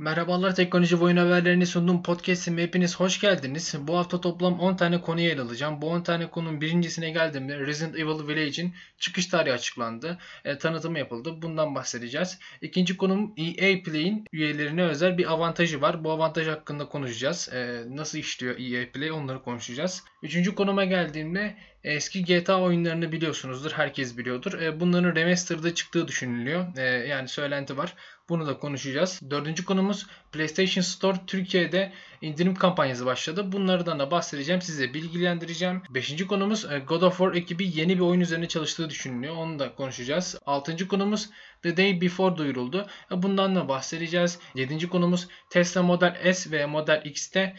Merhabalar teknoloji ve oyun haberlerini sunduğum podcast'ime hepiniz hoş geldiniz. Bu hafta toplam 10 tane konuyu ele alacağım. Bu 10 tane konunun birincisine geldiğimde Resident Evil Village'in çıkış tarihi açıklandı. E, tanıtımı yapıldı. Bundan bahsedeceğiz. İkinci konum EA Play'in üyelerine özel bir avantajı var. Bu avantaj hakkında konuşacağız. E, nasıl işliyor EA Play onları konuşacağız. Üçüncü konuma geldiğimde Eski GTA oyunlarını biliyorsunuzdur. Herkes biliyordur. E, bunların remaster'da çıktığı düşünülüyor. E, yani söylenti var. Bunu da konuşacağız. Dördüncü konumuz PlayStation Store Türkiye'de indirim kampanyası başladı. Bunlardan da bahsedeceğim. Size bilgilendireceğim. Beşinci konumuz e, God of War ekibi yeni bir oyun üzerine çalıştığı düşünülüyor. Onu da konuşacağız. Altıncı konumuz The Day Before duyuruldu. Bundan da bahsedeceğiz. Yedinci konumuz Tesla Model S ve Model X'te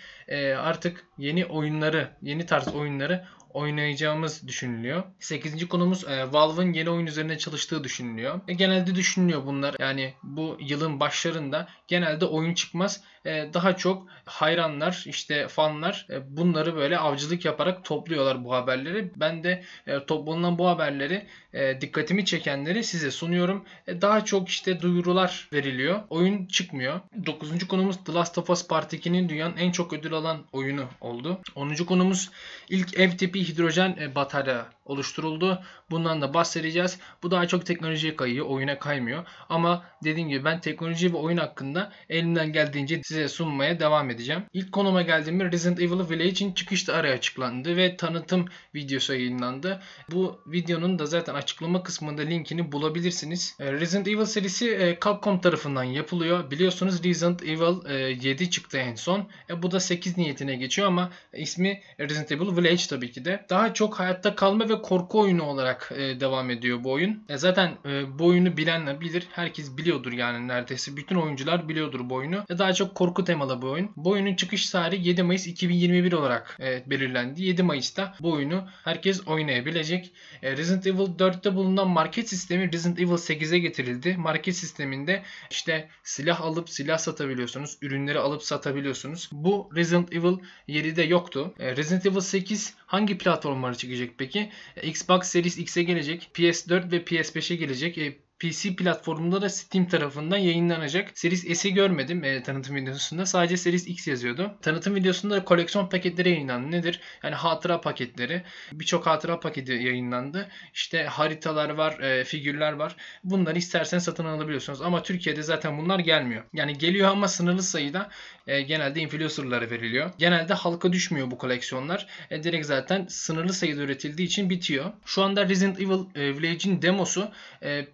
artık yeni oyunları, yeni tarz oyunları oynayacağımız düşünülüyor. 8. konumuz e, Valve'ın yeni oyun üzerine çalıştığı düşünülüyor. E, genelde düşünülüyor bunlar. Yani bu yılın başlarında genelde oyun çıkmaz. E, daha çok hayranlar, işte fanlar e, bunları böyle avcılık yaparak topluyorlar bu haberleri. Ben de e, toplanan bu haberleri e, dikkatimi çekenleri size sunuyorum. Daha çok işte duyurular veriliyor. Oyun çıkmıyor. 9. konumuz The Last of Us Part 2'nin dünyanın en çok ödül alan oyunu oldu. 10. konumuz ilk ev tipi hidrojen batarya oluşturuldu. Bundan da bahsedeceğiz. Bu daha çok teknolojiye kayıyor, oyuna kaymıyor. Ama dediğim gibi ben teknoloji ve oyun hakkında elimden geldiğince size sunmaya devam edeceğim. İlk konuma geldiğimde Resident Evil Village'in çıkış tarihi açıklandı ve tanıtım videosu yayınlandı. Bu videonun da zaten açıklama kısmında linkini bulabilirsiniz. E, Resident Evil serisi e, Capcom tarafından yapılıyor. Biliyorsunuz Resident Evil 7 çıktı en son. Bu da 8 niyetine geçiyor ama ismi Resident Evil Village tabii ki de. Daha çok hayatta kalma ve korku oyunu olarak e, devam ediyor bu oyun. E, zaten e, bu oyunu bilenler bilir. Herkes biliyordur yani neredeyse. Bütün oyuncular biliyordur bu oyunu. E, daha çok korku temalı bu oyun. Bu oyunun çıkış tarihi 7 Mayıs 2021 olarak e, belirlendi. 7 Mayıs'ta bu oyunu herkes oynayabilecek. E, Resident Evil 4'te bulunan market sistemi Resident Evil 8'e getirildi. Market sisteminde işte silah alıp silah satabiliyorsunuz. Ürünleri alıp satabiliyorsunuz. Bu Resident Evil 7'de yoktu. E, Resident Evil 8 hangi platformlara çıkacak peki? Xbox Series X'e gelecek. PS4 ve PS5'e gelecek. E, PC platformunda da Steam tarafından yayınlanacak. Series S'i görmedim e, tanıtım videosunda. Sadece Series X yazıyordu. Tanıtım videosunda da koleksiyon paketleri yayınlandı. Nedir? Yani hatıra paketleri. Birçok hatıra paketi yayınlandı. İşte haritalar var, e, figürler var. Bunları isterseniz satın alabiliyorsunuz. Ama Türkiye'de zaten bunlar gelmiyor. Yani geliyor ama sınırlı sayıda e, genelde influencerlara veriliyor. Genelde halka düşmüyor bu koleksiyonlar. E, direkt zaten sınırlı sayıda üretildiği için bitiyor. Şu anda Resident Evil e, Village'in demosu e,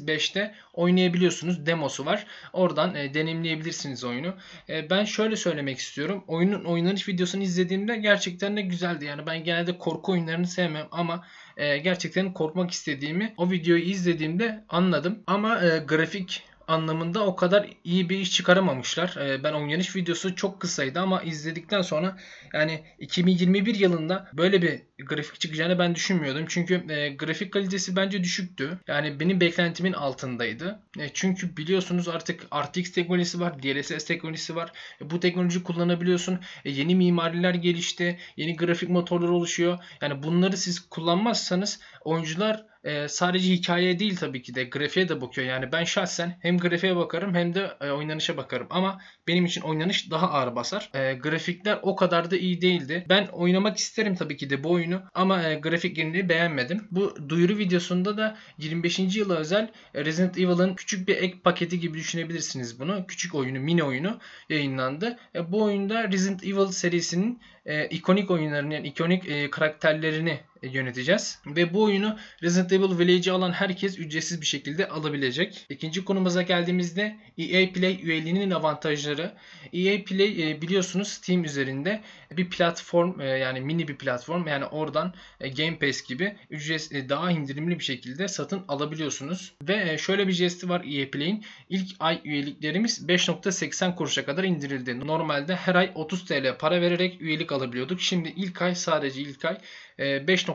PS5'te oynayabiliyorsunuz. Demosu var. Oradan e, deneyimleyebilirsiniz oyunu. E, ben şöyle söylemek istiyorum. Oyunun oynanış videosunu izlediğimde gerçekten de güzeldi. Yani ben genelde korku oyunlarını sevmem ama e, gerçekten korkmak istediğimi o videoyu izlediğimde anladım. Ama e, grafik anlamında o kadar iyi bir iş çıkaramamışlar. Ee, ben oynanış videosu çok kısaydı ama izledikten sonra yani 2021 yılında böyle bir grafik çıkacağını ben düşünmüyordum. Çünkü e, grafik kalitesi bence düşüktü. Yani benim beklentimin altındaydı. E, çünkü biliyorsunuz artık RTX teknolojisi var, DLSS teknolojisi var. E, bu teknoloji kullanabiliyorsun. Yeni mimariler gelişti, yeni grafik motorları oluşuyor. Yani bunları siz kullanmazsanız oyuncular e, sadece hikayeye değil tabii ki de grafiğe de bakıyor. Yani ben şahsen hem grafiğe bakarım hem de e, oynanışa bakarım. Ama benim için oynanış daha ağır basar. E, grafikler o kadar da iyi değildi. Ben oynamak isterim tabii ki de bu oyunu ama e, grafik yeniliği beğenmedim. Bu duyuru videosunda da 25. yıla özel e, Resident Evil'ın küçük bir ek paketi gibi düşünebilirsiniz bunu. Küçük oyunu, mini oyunu yayınlandı. E, bu oyunda Resident Evil serisinin e, ikonik oyunlarını yani ikonik e, karakterlerini yöneteceğiz. Ve bu oyunu Resident Evil Village'i alan herkes ücretsiz bir şekilde alabilecek. İkinci konumuza geldiğimizde EA Play üyeliğinin avantajları. EA Play e, biliyorsunuz Steam üzerinde bir platform e, yani mini bir platform yani oradan e, Game Pass gibi ücret daha indirimli bir şekilde satın alabiliyorsunuz. Ve şöyle bir jesti var EA Play'in. İlk ay üyeliklerimiz 5.80 kuruşa kadar indirildi. Normalde her ay 30 TL para vererek üyelik alabiliyorduk. Şimdi ilk ay sadece ilk ay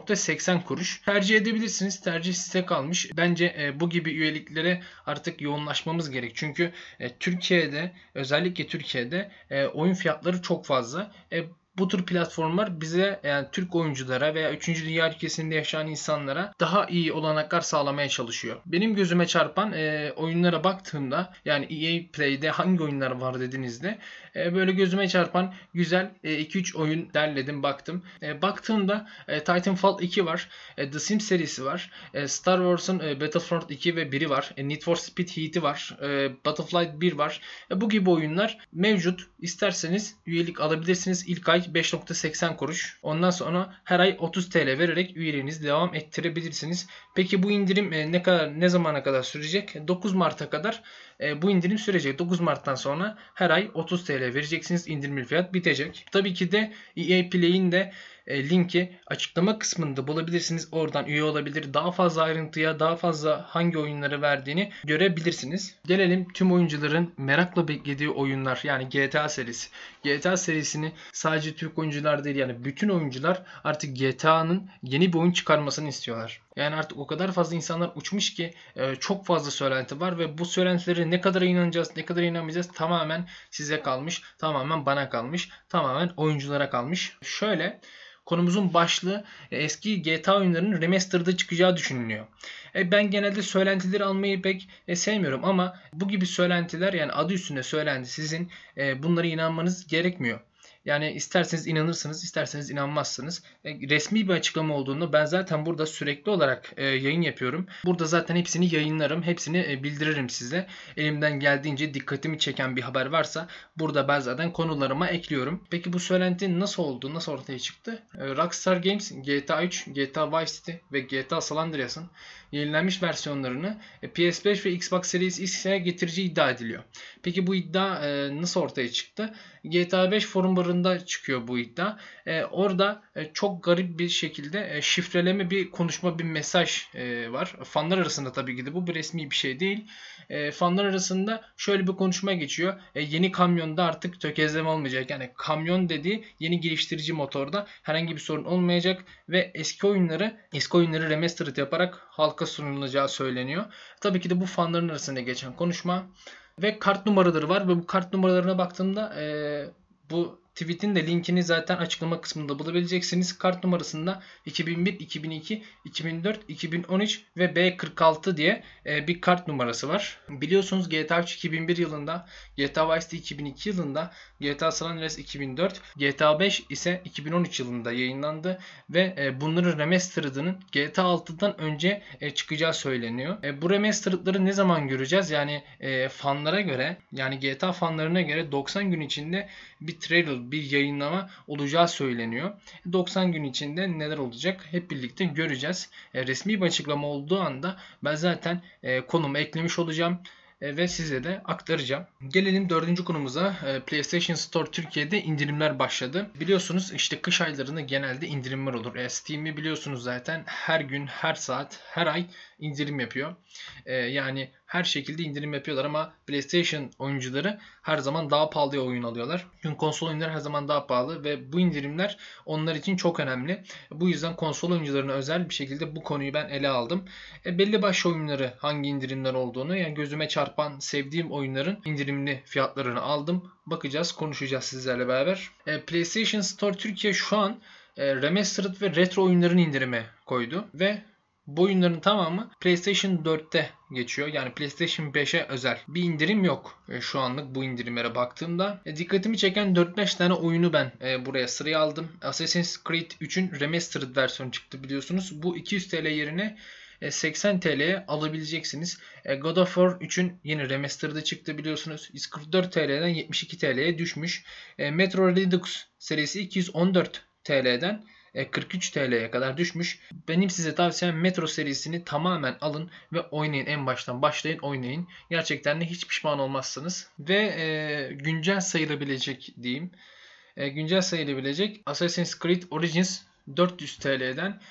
5.80 kuruş. Tercih edebilirsiniz. Tercih size kalmış. Bence bu gibi üyeliklere artık yoğunlaşmamız gerek. Çünkü Türkiye'de özellikle Türkiye'de oyun fiyatları çok fazla Bu tür platformlar bize yani Türk oyunculara veya 3. Dünya ülkesinde yaşayan insanlara daha iyi olanaklar sağlamaya çalışıyor. Benim gözüme çarpan e, oyunlara baktığımda yani EA Play'de hangi oyunlar var dediğinizde e, böyle gözüme çarpan güzel 2-3 e, oyun derledim baktım. E, baktığımda e, Titanfall 2 var. E, The Sims serisi var. E, Star Wars'un e, Battlefront 2 ve 1'i var. E, Need for Speed Heat'i var. E, Battlefield 1 var. E, bu gibi oyunlar mevcut. İsterseniz üyelik alabilirsiniz. İlk ay 5.80 kuruş. Ondan sonra her ay 30 TL vererek üyeliğinizi devam ettirebilirsiniz. Peki bu indirim e, ne kadar ne zamana kadar sürecek? 9 Mart'a kadar e, bu indirim sürecek. 9 Mart'tan sonra her ay 30 TL vereceksiniz. İndirimli fiyat bitecek. Tabii ki de EA Play'in de linki açıklama kısmında bulabilirsiniz. Oradan üye olabilir. Daha fazla ayrıntıya, daha fazla hangi oyunları verdiğini görebilirsiniz. Gelelim tüm oyuncuların merakla beklediği oyunlar yani GTA serisi. GTA serisini sadece Türk oyuncular değil yani bütün oyuncular artık GTA'nın yeni bir oyun çıkarmasını istiyorlar. Yani artık o kadar fazla insanlar uçmuş ki e, çok fazla söylenti var ve bu söylentilere ne kadar inanacağız, ne kadar inanmayacağız tamamen size kalmış, tamamen bana kalmış, tamamen oyunculara kalmış. Şöyle Konumuzun başlığı e, eski GTA oyunlarının remaster'da çıkacağı düşünülüyor. E, ben genelde söylentileri almayı pek e, sevmiyorum ama bu gibi söylentiler yani adı üstünde söylenti sizin bunlara inanmanız gerekmiyor. Yani isterseniz inanırsınız, isterseniz inanmazsınız. E, resmi bir açıklama olduğunu ben zaten burada sürekli olarak e, yayın yapıyorum. Burada zaten hepsini yayınlarım, hepsini e, bildiririm size. Elimden geldiğince dikkatimi çeken bir haber varsa burada ben zaten konularıma ekliyorum. Peki bu söylenti nasıl oldu, nasıl ortaya çıktı? Rockstar Games GTA 3, GTA Vice City ve GTA San Andreas'ın yenilenmiş versiyonlarını PS5 ve Xbox Series X'e getireceği iddia ediliyor. Peki bu iddia nasıl ortaya çıktı? GTA 5 forumlarında çıkıyor bu iddia. E, orada e, çok garip bir şekilde e, şifreleme bir konuşma, bir mesaj e, var. Fanlar arasında tabii ki de bu bir resmi bir şey değil. E, fanlar arasında şöyle bir konuşma geçiyor. E, yeni kamyonda artık tökezleme olmayacak. Yani kamyon dediği yeni geliştirici motorda herhangi bir sorun olmayacak ve eski oyunları eski oyunları remastered yaparak halka sunulacağı söyleniyor. Tabii ki de bu fanların arasında geçen konuşma ve kart numaraları var ve bu kart numaralarına baktığımda e, bu tweet'in de linkini zaten açıklama kısmında bulabileceksiniz. Kart numarasında 2001, 2002, 2004, 2013 ve B46 diye e, bir kart numarası var. Biliyorsunuz GTA 3 2001 yılında, GTA Vice City 2002 yılında, GTA San Andreas 2004, GTA 5 ise 2013 yılında yayınlandı ve e, bunların remastered'ının GTA 6'dan önce e, çıkacağı söyleniyor. Bu remastered'ları ne zaman göreceğiz? Yani fanlara göre, yani GTA fanlarına göre 90 gün içinde bir trailer, bir yayınlama olacağı söyleniyor. 90 gün içinde neler olacak hep birlikte göreceğiz. E, resmi bir açıklama olduğu anda ben zaten e, konumu eklemiş olacağım ve size de aktaracağım. Gelelim dördüncü konumuza. PlayStation Store Türkiye'de indirimler başladı. Biliyorsunuz işte kış aylarında genelde indirimler olur. Steam'i biliyorsunuz zaten her gün, her saat, her ay indirim yapıyor. Yani her şekilde indirim yapıyorlar ama PlayStation oyuncuları her zaman daha pahalıya oyun alıyorlar. Çünkü konsol oyunları her zaman daha pahalı ve bu indirimler onlar için çok önemli. Bu yüzden konsol oyuncularına özel bir şekilde bu konuyu ben ele aldım. E, belli başlı oyunları hangi indirimler olduğunu yani gözüme çarpan sevdiğim oyunların indirimli fiyatlarını aldım. Bakacağız, konuşacağız sizlerle beraber. E, PlayStation Store Türkiye şu an e, remastered ve retro oyunların indirime koydu ve bu oyunların tamamı PlayStation 4'te geçiyor. Yani PlayStation 5'e özel. Bir indirim yok e, şu anlık bu indirimlere baktığımda. E, dikkatimi çeken 4-5 tane oyunu ben e, buraya sıraya aldım. Assassin's Creed 3'ün remastered versiyonu çıktı biliyorsunuz. Bu 200 TL yerine 80 TL'ye alabileceksiniz. God of War 3'ün yeni remastered'ı çıktı biliyorsunuz. 144 TL'den 72 TL'ye düşmüş. Metro Redux serisi 214 TL'den 43 e, TL'ye kadar düşmüş. Benim size tavsiyem Metro serisini tamamen alın ve oynayın. En baştan başlayın oynayın. Gerçekten de hiç pişman olmazsınız. Ve e, güncel sayılabilecek diyeyim. E, güncel sayılabilecek Assassin's Creed Origins 400 TL'den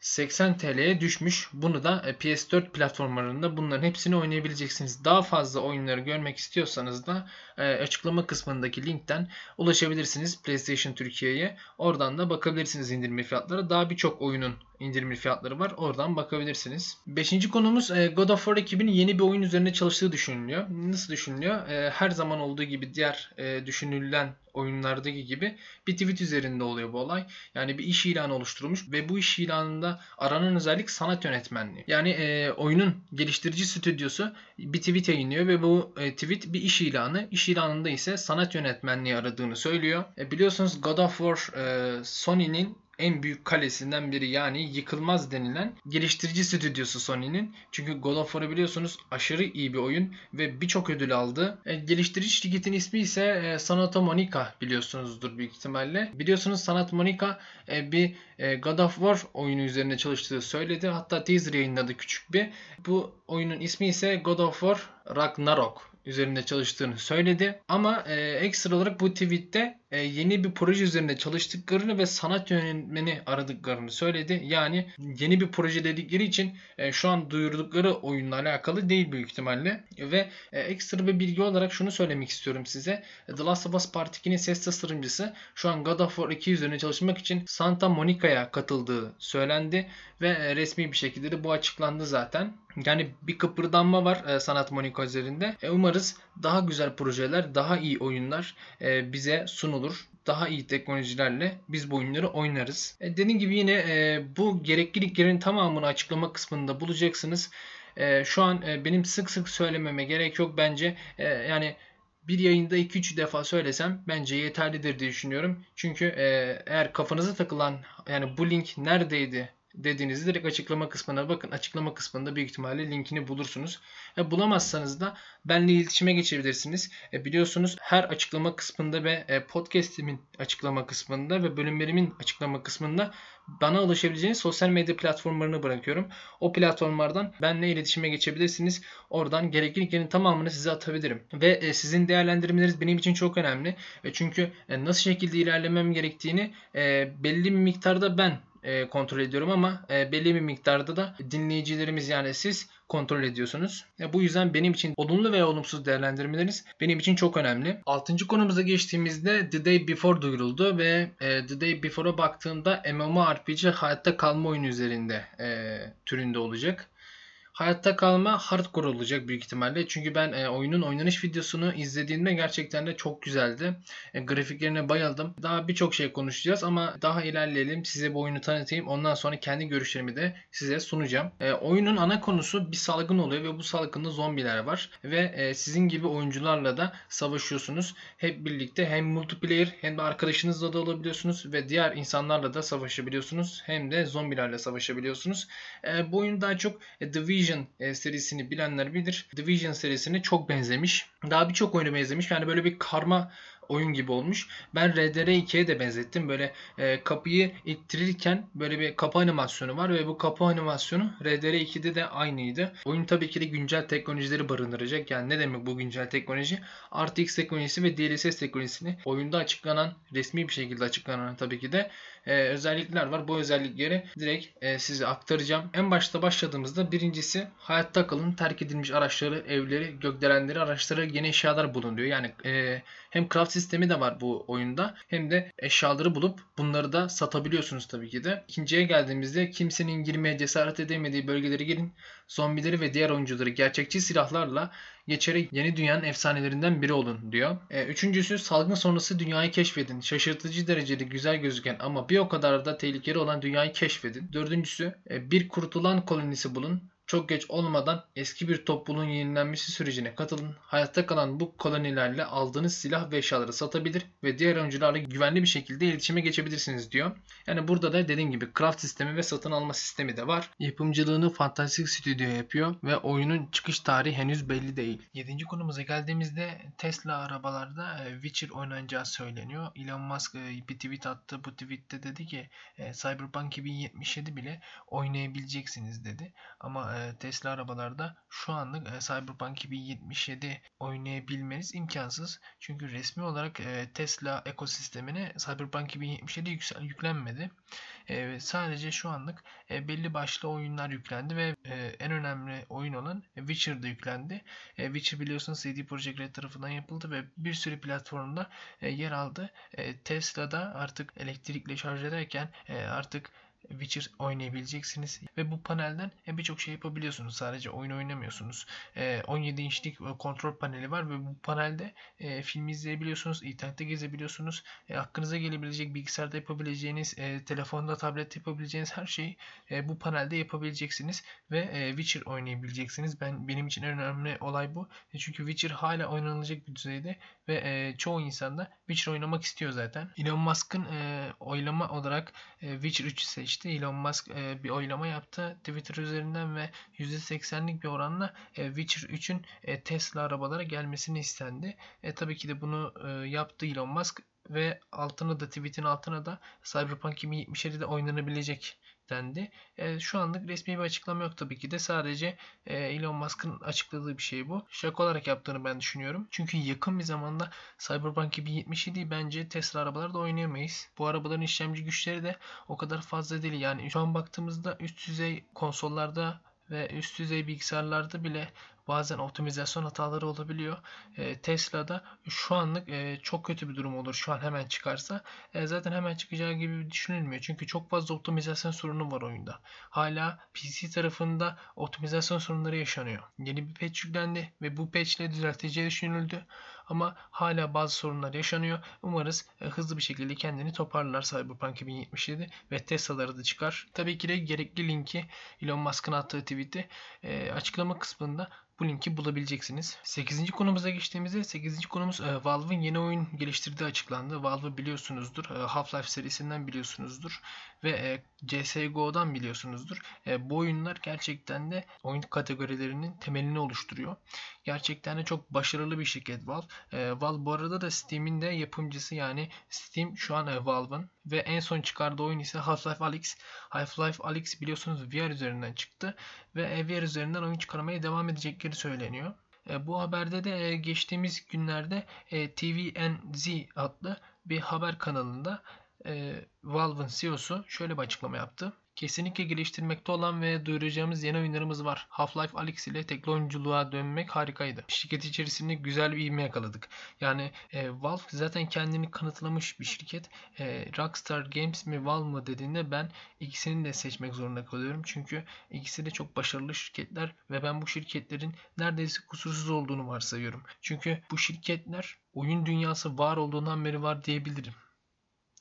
80 TL'ye düşmüş. Bunu da e, PS4 platformlarında bunların hepsini oynayabileceksiniz. Daha fazla oyunları görmek istiyorsanız da e, açıklama kısmındaki linkten ulaşabilirsiniz PlayStation Türkiye'ye. Oradan da bakabilirsiniz indirme fiyatları. Daha birçok oyunun indirimli fiyatları var. Oradan bakabilirsiniz. Beşinci konumuz e, God of War ekibinin yeni bir oyun üzerine çalıştığı düşünülüyor. Nasıl düşünülüyor? E, her zaman olduğu gibi diğer e, düşünülen oyunlardaki gibi bir tweet üzerinde oluyor bu olay. Yani bir iş ilanı oluşturulmuş ve bu iş ilanında aranan özellik sanat yönetmenliği. Yani e, oyunun geliştirici stüdyosu bir tweet yayınlıyor ve bu e, tweet bir iş ilanı. İş ilanında ise sanat yönetmenliği aradığını söylüyor. E, biliyorsunuz God of War e, Sony'nin en büyük kalesinden biri yani yıkılmaz denilen geliştirici stüdyosu Sony'nin. Çünkü God of War'ı biliyorsunuz aşırı iyi bir oyun ve birçok ödül aldı. E, geliştirici şirketin ismi ise e, Santa Monica biliyorsunuzdur büyük ihtimalle. Biliyorsunuz Santa Monica e, bir e, God of War oyunu üzerine çalıştığı söyledi. Hatta teaser yayınladı küçük bir. Bu oyunun ismi ise God of War Ragnarok üzerinde çalıştığını söyledi. Ama e, ekstra olarak bu tweette e, yeni bir proje üzerinde çalıştıklarını ve sanat yönetmeni aradıklarını söyledi. Yani yeni bir proje dedikleri için e, şu an duyurdukları oyunla alakalı değil büyük ihtimalle. Ve e, ekstra bir bilgi olarak şunu söylemek istiyorum size. The Last of Us Part 2'nin ses tasarımcısı şu an God of War 2 üzerine çalışmak için Santa Monica'ya katıldığı söylendi ve resmi bir şekilde de bu açıklandı zaten. Yani bir kıpırdanma var e, Sanat Monica üzerinde. E, umarız daha güzel projeler, daha iyi oyunlar e, bize sunulur. Daha iyi teknolojilerle biz bu oyunları oynarız. E, dediğim gibi yine e, bu gerekliliklerin tamamını açıklama kısmında bulacaksınız. E, şu an e, benim sık sık söylememe gerek yok bence. E, yani bir yayında 2-3 defa söylesem bence yeterlidir diye düşünüyorum. Çünkü e, eğer kafanıza takılan yani bu link neredeydi dediğinizde direkt açıklama kısmına bakın. Açıklama kısmında büyük ihtimalle linkini bulursunuz. E, bulamazsanız da benimle iletişime geçebilirsiniz. E, biliyorsunuz her açıklama kısmında ve e, podcastimin açıklama kısmında ve bölümlerimin açıklama kısmında bana ulaşabileceğiniz sosyal medya platformlarını bırakıyorum. O platformlardan benimle iletişime geçebilirsiniz. Oradan gerekli linklerin tamamını size atabilirim. Ve e, sizin değerlendirmeleriniz benim için çok önemli. E, çünkü e, nasıl şekilde ilerlemem gerektiğini e, belli bir miktarda ben e, kontrol ediyorum ama e, belli bir miktarda da dinleyicilerimiz yani siz kontrol ediyorsunuz. E, bu yüzden benim için olumlu veya olumsuz değerlendirmeleriniz benim için çok önemli. Altıncı konumuza geçtiğimizde The Day Before duyuruldu ve e, The Day Before'a baktığımda MMORPG hayatta kalma oyunu üzerinde e, türünde olacak. Hayatta kalma hardcore olacak büyük ihtimalle. Çünkü ben e, oyunun oynanış videosunu izlediğimde gerçekten de çok güzeldi. E, grafiklerine bayıldım. Daha birçok şey konuşacağız ama daha ilerleyelim. Size bu oyunu tanıtayım. Ondan sonra kendi görüşlerimi de size sunacağım. E, oyunun ana konusu bir salgın oluyor ve bu salgında zombiler var. Ve e, sizin gibi oyuncularla da savaşıyorsunuz. Hep birlikte hem multiplayer hem de arkadaşınızla da olabiliyorsunuz ve diğer insanlarla da savaşabiliyorsunuz. Hem de zombilerle savaşabiliyorsunuz. E, bu oyun daha çok e, Division Division e, serisini bilenler bilir. Division serisine çok benzemiş. Daha birçok oyunu benzemiş. Yani böyle bir karma oyun gibi olmuş. Ben RDR2'ye de benzettim. Böyle e, kapıyı ittirirken böyle bir kapı animasyonu var ve bu kapı animasyonu RDR2'de de aynıydı. Oyun tabii ki de güncel teknolojileri barındıracak. Yani ne demek bu güncel teknoloji? RTX teknolojisi ve DLSS teknolojisini oyunda açıklanan, resmi bir şekilde açıklanan tabii ki de e, özellikler var. Bu özellikleri direkt e, size aktaracağım. En başta başladığımızda birincisi hayatta kalın terk edilmiş araçları, evleri, gökdelenleri, araçları, yeni eşyalar bulunuyor. Yani e, hem craft sistemi de var bu oyunda hem de eşyaları bulup bunları da satabiliyorsunuz tabii ki de. İkinciye geldiğimizde kimsenin girmeye cesaret edemediği bölgelere girin. Zombileri ve diğer oyuncuları gerçekçi silahlarla geçerek yeni dünyanın efsanelerinden biri olun diyor. E, üçüncüsü salgın sonrası dünyayı keşfedin. Şaşırtıcı derecede güzel gözüken ama bir o kadar da tehlikeli olan dünyayı keşfedin. Dördüncüsü e, bir kurtulan kolonisi bulun. Çok geç olmadan eski bir topluluğun yenilenmesi sürecine katılın. Hayatta kalan bu kolonilerle aldığınız silah ve eşyaları satabilir ve diğer oyuncularla güvenli bir şekilde iletişime geçebilirsiniz diyor. Yani burada da dediğim gibi craft sistemi ve satın alma sistemi de var. Yapımcılığını Fantastic Studio yapıyor ve oyunun çıkış tarihi henüz belli değil. Yedinci konumuza geldiğimizde Tesla arabalarda e, Witcher oynanacağı söyleniyor. Elon Musk e, bir tweet attı. Bu tweette dedi ki e, Cyberpunk 2077 bile oynayabileceksiniz dedi. Ama Tesla arabalarda şu anlık e, Cyberpunk 2077 oynayabilmeniz imkansız. Çünkü resmi olarak e, Tesla ekosistemine Cyberpunk 2077 yüksel, yüklenmedi. Sadece şu anlık belli başlı oyunlar yüklendi ve en önemli oyun olan Witcher'da yüklendi. Witcher biliyorsunuz CD Projekt Red tarafından yapıldı ve bir sürü platformda yer aldı. Tesla'da artık elektrikle şarj ederken artık Witcher oynayabileceksiniz. Ve bu panelden e, birçok şey yapabiliyorsunuz. Sadece oyun oynamıyorsunuz. 17 e, inçlik kontrol paneli var ve bu panelde e, film izleyebiliyorsunuz. internette gezebiliyorsunuz. Aklınıza gelebilecek bilgisayarda yapabileceğiniz, telefonda, tablette yapabileceğiniz her şeyi bu panelde yapabileceksiniz. Ve Witcher oynayabileceksiniz. Ben Benim için en önemli olay bu. Çünkü Witcher hala oynanılacak bir düzeyde ve çoğu insan da Witcher oynamak istiyor zaten. Elon Musk'ın oylama olarak Witcher 3'ü seçti işte Elon Musk e, bir oylama yaptı. Twitter üzerinden ve %80'lik bir oranla e, Witcher 3'ün e, Tesla arabalara gelmesini istendi. E, tabii ki de bunu e, yaptı Elon Musk ve altına da tweetin altına da Cyberpunk 2077'de oynanabilecek dendi. E, şu anlık resmi bir açıklama yok tabii ki de sadece e, Elon Musk'ın açıkladığı bir şey bu. Şaka olarak yaptığını ben düşünüyorum. Çünkü yakın bir zamanda Cyberpunk 2077 bence Tesla arabalarda oynayamayız. Bu arabaların işlemci güçleri de o kadar fazla değil. Yani şu an baktığımızda üst düzey konsollarda ve üst düzey bilgisayarlarda bile bazen optimizasyon hataları olabiliyor. E, Tesla'da şu anlık e, çok kötü bir durum olur. Şu an hemen çıkarsa e, zaten hemen çıkacağı gibi düşünülmüyor. Çünkü çok fazla optimizasyon sorunu var oyunda. Hala PC tarafında optimizasyon sorunları yaşanıyor. Yeni bir patch yüklendi ve bu patch ile düzelteceği düşünüldü. Ama hala bazı sorunlar yaşanıyor. Umarız e, hızlı bir şekilde kendini toparlar Cyberpunk 2077 ve Tesla'ları da çıkar. Tabii ki de gerekli linki Elon Musk'ın attığı tweet'i e, açıklama kısmında bu linki bulabileceksiniz. 8. konumuza geçtiğimizde 8. konumuz e, Valve'ın yeni oyun geliştirdiği açıklandı. Valve biliyorsunuzdur. E, Half-Life serisinden biliyorsunuzdur. Ve e, CSGO'dan biliyorsunuzdur. E, bu oyunlar gerçekten de oyun kategorilerinin temelini oluşturuyor. Gerçekten de çok başarılı bir şirket Valve. E, Valve bu arada da Steam'in de yapımcısı yani Steam şu an e, Valve'ın ve en son çıkardığı oyun ise Half-Life Alyx. Half-Life Alyx biliyorsunuz VR üzerinden çıktı ve e, VR üzerinden oyun çıkarmaya devam edecekleri söyleniyor. E, bu haberde de e, geçtiğimiz günlerde e, TVNZ adlı bir haber kanalında e, Valve'ın CEO'su şöyle bir açıklama yaptı. Kesinlikle geliştirmekte olan ve duyuracağımız yeni oyunlarımız var. Half-Life Alyx ile tekli oyunculuğa dönmek harikaydı. Şirket içerisinde güzel bir ivme yakaladık. Yani e, Valve zaten kendini kanıtlamış bir şirket. E, Rockstar Games mi Valve mı dediğinde ben ikisini de seçmek zorunda kalıyorum. Çünkü ikisi de çok başarılı şirketler ve ben bu şirketlerin neredeyse kusursuz olduğunu varsayıyorum. Çünkü bu şirketler oyun dünyası var olduğundan beri var diyebilirim.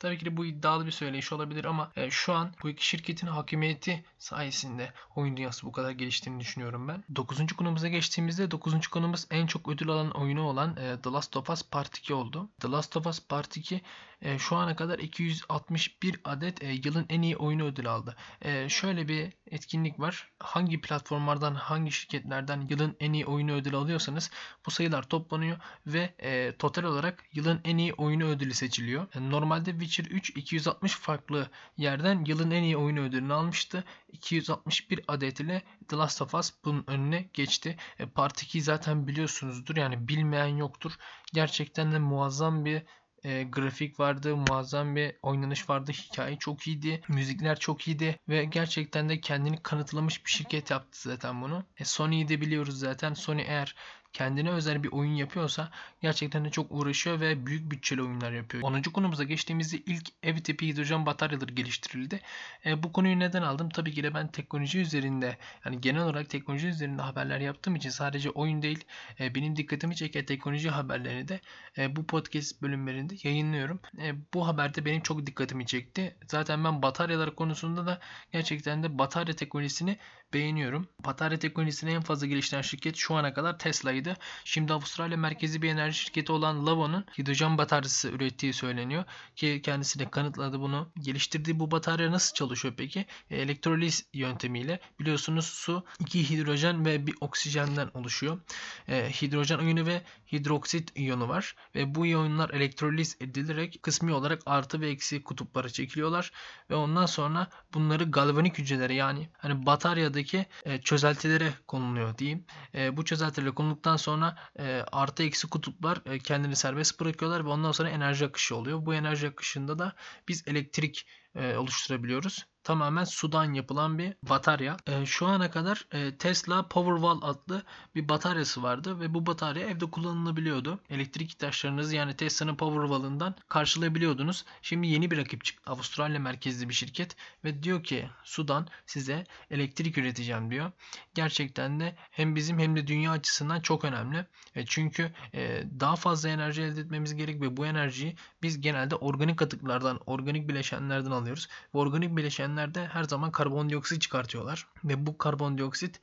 Tabii ki de bu iddialı bir söyleyiş olabilir ama e, şu an bu iki şirketin hakimiyeti sayesinde oyun dünyası bu kadar geliştiğini düşünüyorum ben. 9. konumuza geçtiğimizde 9. konumuz en çok ödül alan oyunu olan e, The Last of Us Part 2 oldu. The Last of Us Part 2 e, şu ana kadar 261 adet e, yılın en iyi oyunu ödül aldı. E, şöyle bir etkinlik var. Hangi platformlardan, hangi şirketlerden yılın en iyi oyunu ödül alıyorsanız bu sayılar toplanıyor ve e, total olarak yılın en iyi oyunu ödülü seçiliyor. Normalde Witcher 3 260 farklı yerden yılın en iyi oyunu ödülünü almıştı. 261 adet ile The Last of Us bunun önüne geçti. E, Part 2 zaten biliyorsunuzdur. Yani bilmeyen yoktur. Gerçekten de muazzam bir e, grafik vardı, muazzam bir oynanış vardı, hikaye çok iyiydi, müzikler çok iyiydi ve gerçekten de kendini kanıtlamış bir şirket yaptı zaten bunu. E, Sony'yi de biliyoruz zaten. Sony eğer kendine özel bir oyun yapıyorsa gerçekten de çok uğraşıyor ve büyük bütçeli oyunlar yapıyor. 10. konumuza geçtiğimizde ilk ev tipi hidrojen bataryaları geliştirildi. E, bu konuyu neden aldım? Tabii ki de ben teknoloji üzerinde yani genel olarak teknoloji üzerinde haberler yaptığım için sadece oyun değil e, benim dikkatimi çeken teknoloji haberlerini de e, bu podcast bölümlerinde yayınlıyorum. E, bu haberde benim çok dikkatimi çekti. Zaten ben bataryalar konusunda da gerçekten de batarya teknolojisini beğeniyorum. Batarya teknolojisini en fazla geliştiren şirket şu ana kadar Tesla'ydı. Şimdi Avustralya merkezi bir enerji şirketi olan Lavo'nun hidrojen bataryası ürettiği söyleniyor. Ki kendisi de kanıtladı bunu. Geliştirdiği bu batarya nasıl çalışıyor peki? E, elektroliz yöntemiyle. Biliyorsunuz su iki hidrojen ve bir oksijenden oluşuyor. E, hidrojen iyonu ve hidroksit iyonu var. Ve bu iyonlar elektroliz edilerek kısmi olarak artı ve eksi kutuplara çekiliyorlar. Ve ondan sonra bunları galvanik hücrelere yani hani bataryadaki e, çözeltilere konuluyor diyeyim. Bu çözeltilere konulduktan sonra e, artı eksi kutuplar e, kendini serbest bırakıyorlar ve ondan sonra enerji akışı oluyor. Bu enerji akışında da biz elektrik e, oluşturabiliyoruz. Tamamen sudan yapılan bir batarya. E, şu ana kadar e, Tesla Powerwall adlı bir bataryası vardı ve bu batarya evde kullanılabiliyordu. Elektrik ihtiyaçlarınızı yani Tesla'nın Powerwall'ından karşılayabiliyordunuz. Şimdi yeni bir rakip çıktı. Avustralya merkezli bir şirket ve diyor ki sudan size elektrik üreteceğim diyor. Gerçekten de hem bizim hem de dünya açısından çok önemli. E, çünkü e, daha fazla enerji elde etmemiz gerek ve bu enerjiyi biz genelde organik atıklardan, organik bileşenlerden alıyoruz. Bu organik bileşenler de her zaman karbondioksit çıkartıyorlar ve bu karbondioksit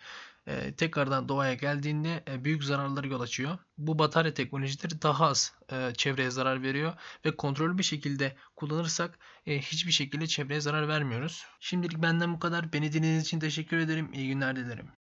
e, tekrardan doğaya geldiğinde e, büyük zararlara yol açıyor. Bu batarya teknolojileri daha az e, çevreye zarar veriyor ve kontrollü bir şekilde kullanırsak e, hiçbir şekilde çevreye zarar vermiyoruz. Şimdilik benden bu kadar. Beni dinlediğiniz için teşekkür ederim. İyi günler dilerim.